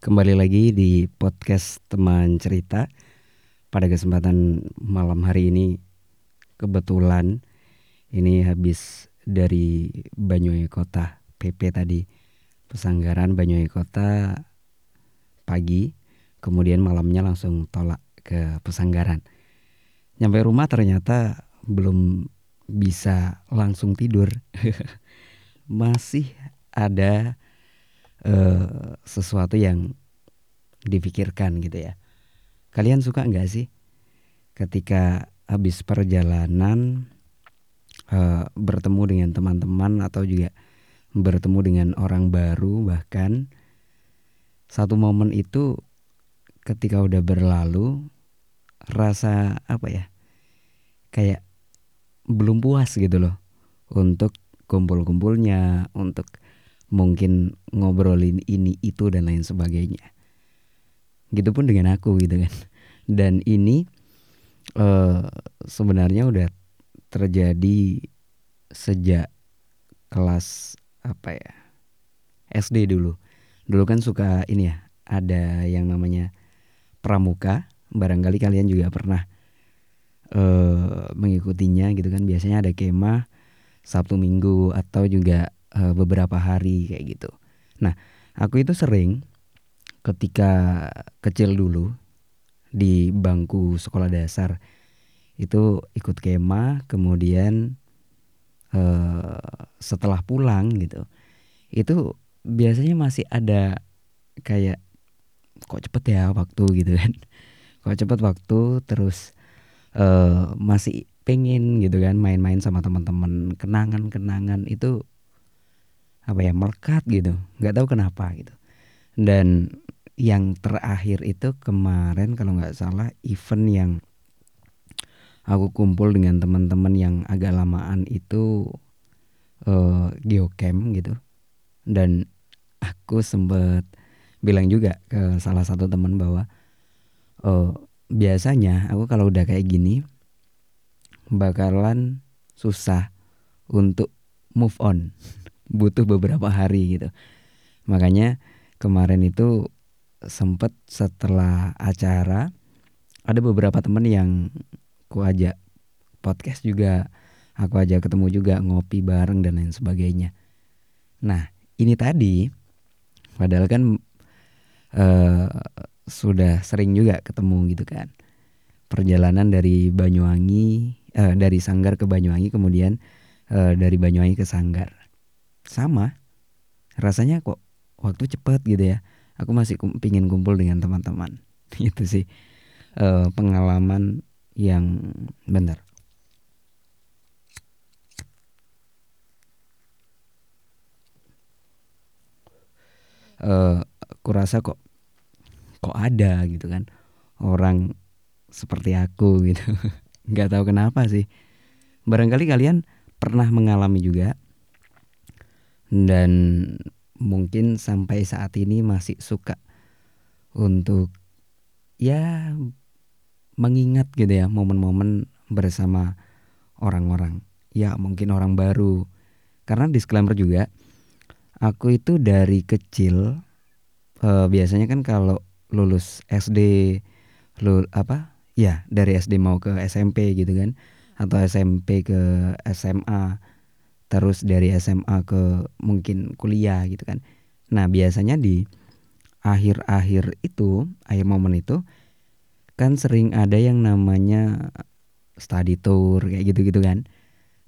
Kembali lagi di podcast teman cerita. Pada kesempatan malam hari ini Kebetulan ini habis dari Banyuwangi Kota PP tadi. Pesanggaran Banyuwangi Kota pagi Kemudian malamnya langsung tolak ke Pesanggaran. Nyampe rumah ternyata belum bisa langsung tidur. Masih ada uh, sesuatu yang dipikirkan gitu ya. Kalian suka nggak sih ketika habis perjalanan uh, bertemu dengan teman-teman atau juga bertemu dengan orang baru bahkan satu momen itu ketika udah berlalu rasa apa ya kayak belum puas gitu loh untuk kumpul-kumpulnya untuk mungkin ngobrolin ini itu dan lain sebagainya. Gitu pun dengan aku gitu kan. Dan ini uh, sebenarnya udah terjadi sejak kelas apa ya SD dulu. Dulu kan suka ini ya ada yang namanya pramuka. Barangkali kalian juga pernah uh, mengikutinya gitu kan. Biasanya ada kemah Sabtu Minggu atau juga uh, beberapa hari kayak gitu. Nah, aku itu sering ketika kecil dulu di bangku sekolah dasar itu ikut kemah, kemudian uh, setelah pulang gitu, itu biasanya masih ada kayak kok cepet ya waktu? gitu kan, kok cepet waktu? Terus uh, masih pengen gitu kan main-main sama teman-teman. Kenangan-kenangan itu apa ya melekat gitu. Nggak tahu kenapa gitu. Dan yang terakhir itu kemarin kalau nggak salah event yang aku kumpul dengan teman-teman yang agak lamaan itu uh, geocamp gitu. Dan aku sempet bilang juga ke salah satu teman bahwa uh, biasanya aku kalau udah kayak gini bakalan susah untuk move on butuh beberapa hari gitu. Makanya kemarin itu sempet setelah acara ada beberapa temen yang ku ajak podcast juga, aku ajak ketemu juga ngopi bareng dan lain sebagainya. Nah ini tadi, padahal kan uh, sudah sering juga ketemu gitu kan. Perjalanan dari Banyuwangi, uh, dari Sanggar ke Banyuwangi, kemudian uh, dari Banyuwangi ke Sanggar sama. Rasanya kok waktu cepat gitu ya. Aku masih pingin kumpul dengan teman-teman. Itu sih uh, pengalaman yang benar. Uh, aku rasa kok kok ada gitu kan. Orang seperti aku gitu. Nggak tahu kenapa sih. Barangkali kalian pernah mengalami juga dan mungkin sampai saat ini masih suka untuk ya mengingat gitu ya momen-momen bersama orang-orang. Ya mungkin orang baru. Karena disclaimer juga aku itu dari kecil eh, biasanya kan kalau lulus SD lul apa ya dari SD mau ke SMP gitu kan atau SMP ke SMA terus dari SMA ke mungkin kuliah gitu kan. Nah, biasanya di akhir-akhir itu, akhir momen itu kan sering ada yang namanya study tour kayak gitu-gitu kan.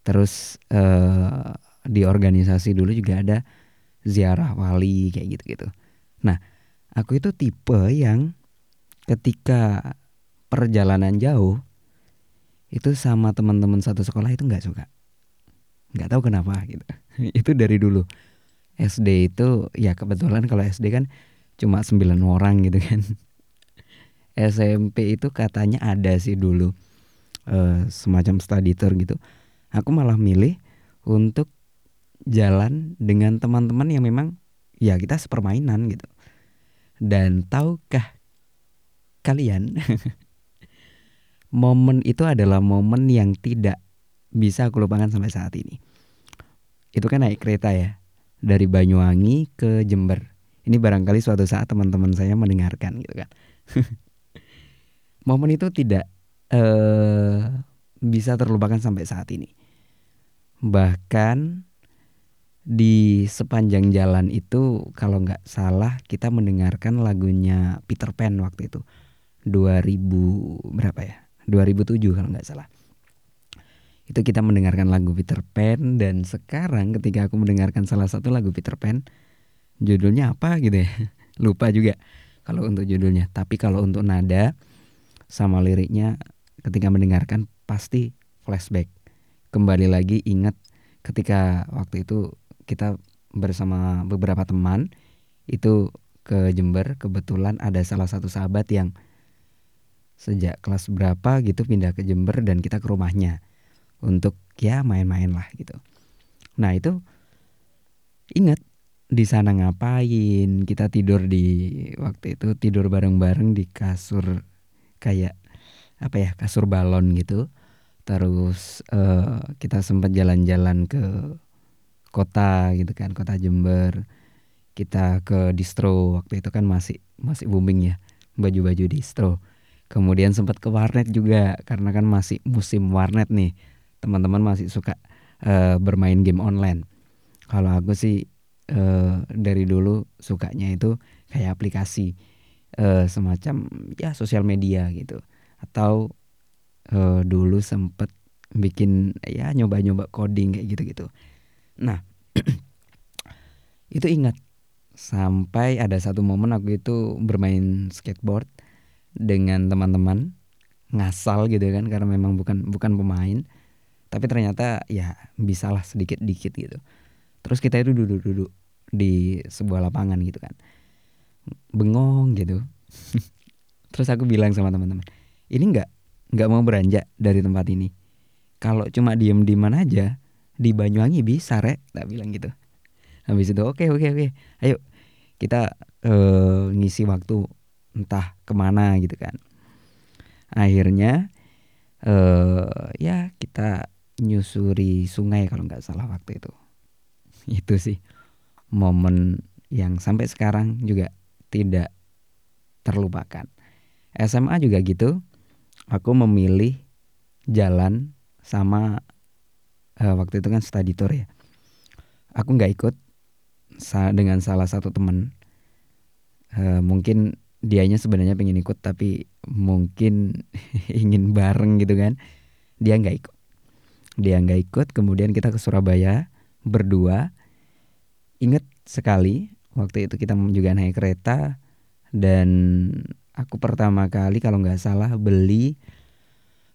Terus eh, di organisasi dulu juga ada ziarah wali kayak gitu-gitu. Nah, aku itu tipe yang ketika perjalanan jauh itu sama teman-teman satu sekolah itu nggak suka nggak tahu kenapa gitu. Itu dari dulu. SD itu ya kebetulan kalau SD kan cuma 9 orang gitu kan. SMP itu katanya ada sih dulu uh, semacam study tour gitu. Aku malah milih untuk jalan dengan teman-teman yang memang ya kita sepermainan gitu. Dan tahukah kalian momen itu adalah momen yang tidak bisa aku lupakan sampai saat ini. Itu kan naik kereta ya dari Banyuwangi ke Jember. Ini barangkali suatu saat teman-teman saya mendengarkan gitu kan. Momen itu tidak uh, bisa terlupakan sampai saat ini. Bahkan di sepanjang jalan itu kalau nggak salah kita mendengarkan lagunya Peter Pan waktu itu 2000 berapa ya 2007 kalau nggak salah itu kita mendengarkan lagu Peter Pan dan sekarang ketika aku mendengarkan salah satu lagu Peter Pan judulnya apa gitu ya? Lupa juga kalau untuk judulnya. Tapi kalau untuk nada sama liriknya ketika mendengarkan pasti flashback. Kembali lagi ingat ketika waktu itu kita bersama beberapa teman itu ke Jember kebetulan ada salah satu sahabat yang sejak kelas berapa gitu pindah ke Jember dan kita ke rumahnya untuk ya main-main lah gitu. Nah itu ingat di sana ngapain kita tidur di waktu itu tidur bareng-bareng di kasur kayak apa ya kasur balon gitu. Terus uh, kita sempat jalan-jalan ke kota gitu kan kota Jember. Kita ke distro waktu itu kan masih masih booming ya baju-baju distro. Kemudian sempat ke warnet juga karena kan masih musim warnet nih teman-teman masih suka uh, bermain game online. Kalau aku sih uh, dari dulu sukanya itu kayak aplikasi uh, semacam ya sosial media gitu. Atau uh, dulu sempet bikin ya nyoba-nyoba coding kayak gitu-gitu. Nah, itu ingat sampai ada satu momen aku itu bermain skateboard dengan teman-teman ngasal gitu kan karena memang bukan bukan pemain tapi ternyata ya bisalah sedikit dikit gitu. Terus kita itu duduk-duduk di sebuah lapangan gitu kan. Bengong gitu. Terus aku bilang sama teman-teman ini nggak nggak mau beranjak dari tempat ini. Kalau cuma diem di mana aja di Banyuwangi bisa rek tak bilang gitu. Habis itu oke oke oke ayo kita uh, ngisi waktu entah ke mana gitu kan. Akhirnya uh, ya kita nyusuri sungai kalau nggak salah waktu itu. Itu sih momen yang sampai sekarang juga tidak terlupakan. SMA juga gitu aku memilih jalan sama uh, waktu itu kan study tour ya. Aku nggak ikut dengan salah satu teman uh, mungkin dianya sebenarnya pengen ikut tapi mungkin ingin bareng gitu kan. Dia nggak ikut dia nggak ikut kemudian kita ke Surabaya berdua. Inget sekali waktu itu kita juga naik kereta dan aku pertama kali kalau nggak salah beli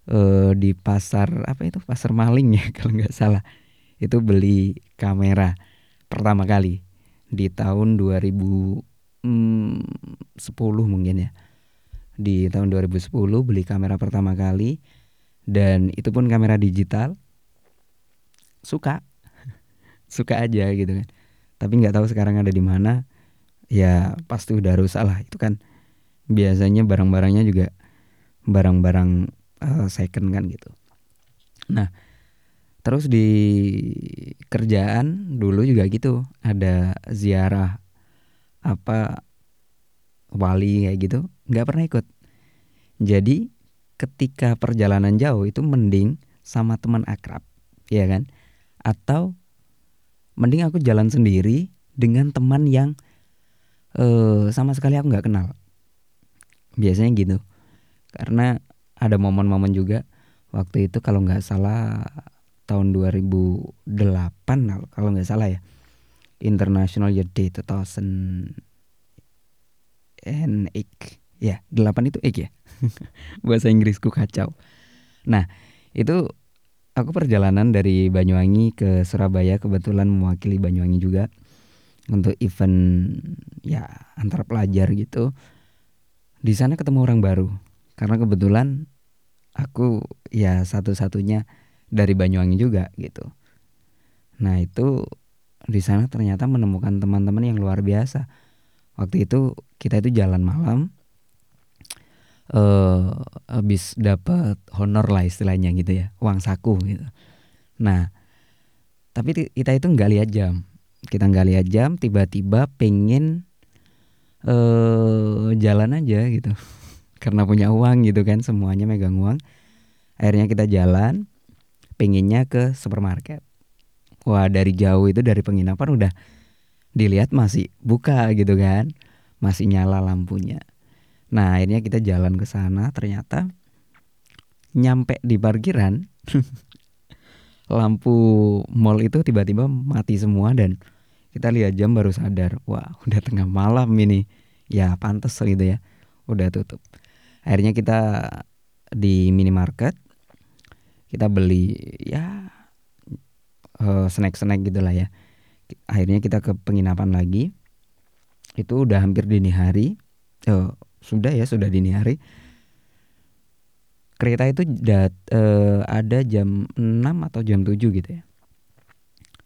uh, di pasar apa itu? Pasar maling ya kalau nggak salah. Itu beli kamera pertama kali di tahun 2010 hmm, mungkin ya. Di tahun 2010 beli kamera pertama kali dan itu pun kamera digital suka suka aja gitu kan tapi nggak tahu sekarang ada di mana ya pasti udah rusak lah itu kan biasanya barang-barangnya juga barang-barang uh, second kan gitu. Nah, terus di kerjaan dulu juga gitu, ada ziarah apa wali kayak gitu, nggak pernah ikut. Jadi ketika perjalanan jauh itu mending sama teman akrab, ya kan? Atau mending aku jalan sendiri dengan teman yang uh, sama sekali aku nggak kenal. Biasanya gitu. Karena ada momen-momen juga waktu itu kalau nggak salah tahun 2008 kalau nggak salah ya International Youth Day 2000 and ya 8 itu ek ya bahasa Inggrisku kacau nah itu aku perjalanan dari Banyuwangi ke Surabaya kebetulan mewakili Banyuwangi juga untuk event ya antar pelajar gitu di sana ketemu orang baru karena kebetulan aku ya satu-satunya dari Banyuwangi juga gitu. Nah itu di sana ternyata menemukan teman-teman yang luar biasa. Waktu itu kita itu jalan malam, uh, habis dapat honor lah istilahnya gitu ya, uang saku gitu. Nah tapi kita itu nggak lihat jam, kita nggak lihat jam, tiba-tiba pengen uh, jalan aja gitu. Karena punya uang gitu kan semuanya megang uang. Akhirnya kita jalan pengennya ke supermarket. Wah dari jauh itu dari penginapan udah dilihat masih buka gitu kan. Masih nyala lampunya nah akhirnya kita jalan ke sana ternyata nyampe di parkiran lampu mall itu tiba-tiba mati semua dan kita lihat jam baru sadar wah udah tengah malam ini. Ya pantas gitu ya udah tutup. Akhirnya kita di minimarket kita beli ya uh, snack-snack gitulah ya. Akhirnya kita ke penginapan lagi. Itu udah hampir dini hari uh, sudah ya sudah dini hari kereta itu dat, uh, ada jam 6 atau jam 7 gitu ya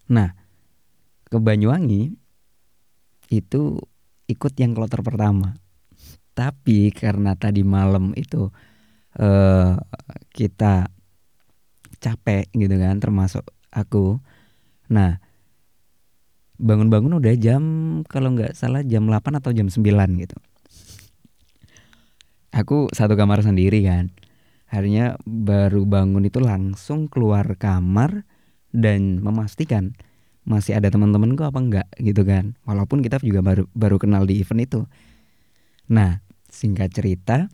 nah ke Banyuwangi itu ikut yang kloter pertama. Tapi karena tadi malam itu uh, kita capek gitu kan termasuk aku. Nah, bangun-bangun udah jam kalau nggak salah jam 8 atau jam 9 gitu. Aku satu kamar sendiri kan. Akhirnya baru bangun itu langsung keluar kamar dan memastikan masih ada teman-temanku apa enggak gitu kan. Walaupun kita juga baru baru kenal di event itu. Nah singkat cerita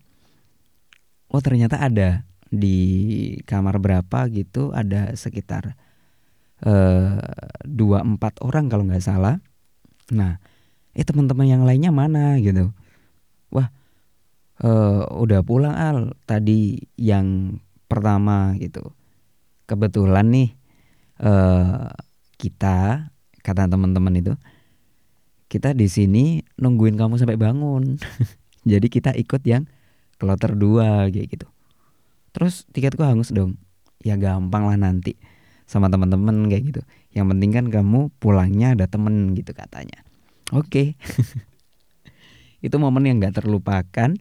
oh ternyata ada di kamar berapa gitu ada sekitar eh, dua empat orang kalau nggak salah. Nah eh teman-teman yang lainnya mana gitu. Wah uh, udah pulang al. Tadi yang pertama gitu. Kebetulan nih uh, kita kata teman-teman itu kita di sini nungguin kamu sampai bangun. Jadi kita ikut yang kloter dua kayak gitu. Terus tiketku hangus dong. Ya gampang lah nanti sama teman-teman kayak gitu. Yang penting kan kamu pulangnya ada temen gitu katanya. Oke. Okay. itu momen yang gak terlupakan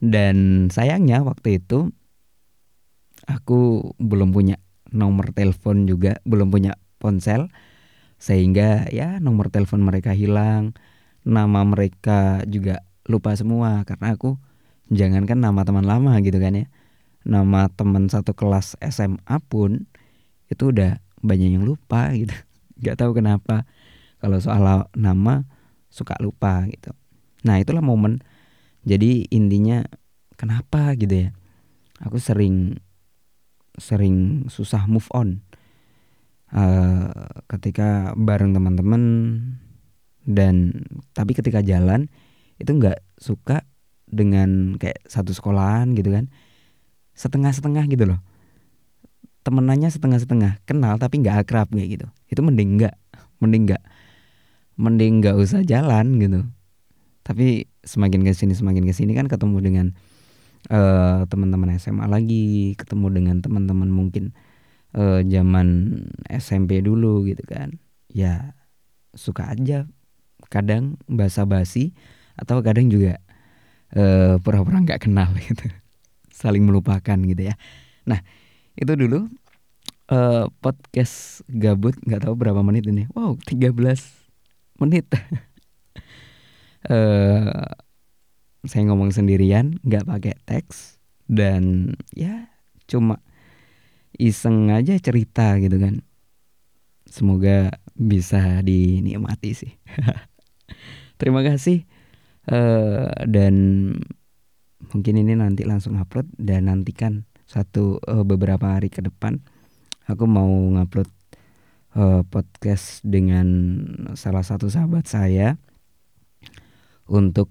dan sayangnya waktu itu aku belum punya nomor telepon juga belum punya ponsel sehingga ya nomor telepon mereka hilang, nama mereka juga lupa semua karena aku jangankan nama teman lama gitu kan ya. Nama teman satu kelas SMA pun itu udah banyak yang lupa gitu. Gak tahu kenapa kalau soal nama suka lupa gitu. Nah, itulah momen jadi intinya kenapa gitu ya. Aku sering sering susah move on. Uh, ketika bareng teman-teman dan tapi ketika jalan itu nggak suka dengan kayak satu sekolahan gitu kan. Setengah-setengah gitu loh. Temenannya setengah-setengah. Kenal tapi nggak akrab kayak gitu. Itu mending nggak mending nggak mending nggak usah jalan gitu tapi semakin ke sini semakin ke sini kan ketemu dengan uh, teman-teman SMA lagi ketemu dengan teman-teman mungkin uh, zaman SMP dulu gitu kan. Ya suka aja kadang basa-basi atau kadang juga uh, pura-pura nggak kenal gitu. Saling melupakan gitu ya. Nah itu dulu uh, podcast gabut nggak tahu berapa menit ini. Wow 13 menit uh, saya ngomong sendirian nggak pakai teks dan ya cuma iseng aja cerita gitu kan. Semoga bisa dinikmati sih. Terima kasih uh, dan mungkin ini nanti langsung upload dan nantikan satu uh, beberapa hari ke depan aku mau ngupload uh, podcast dengan salah satu sahabat saya untuk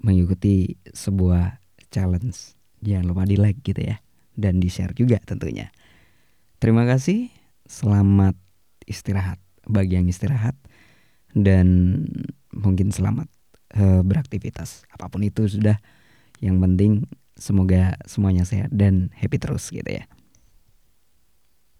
mengikuti sebuah challenge jangan lupa di like gitu ya dan di share juga tentunya Terima kasih. Selamat istirahat bagi yang istirahat dan mungkin selamat uh, beraktivitas apa pun itu sudah. Yang penting semoga semuanya sehat dan happy terus gitu ya.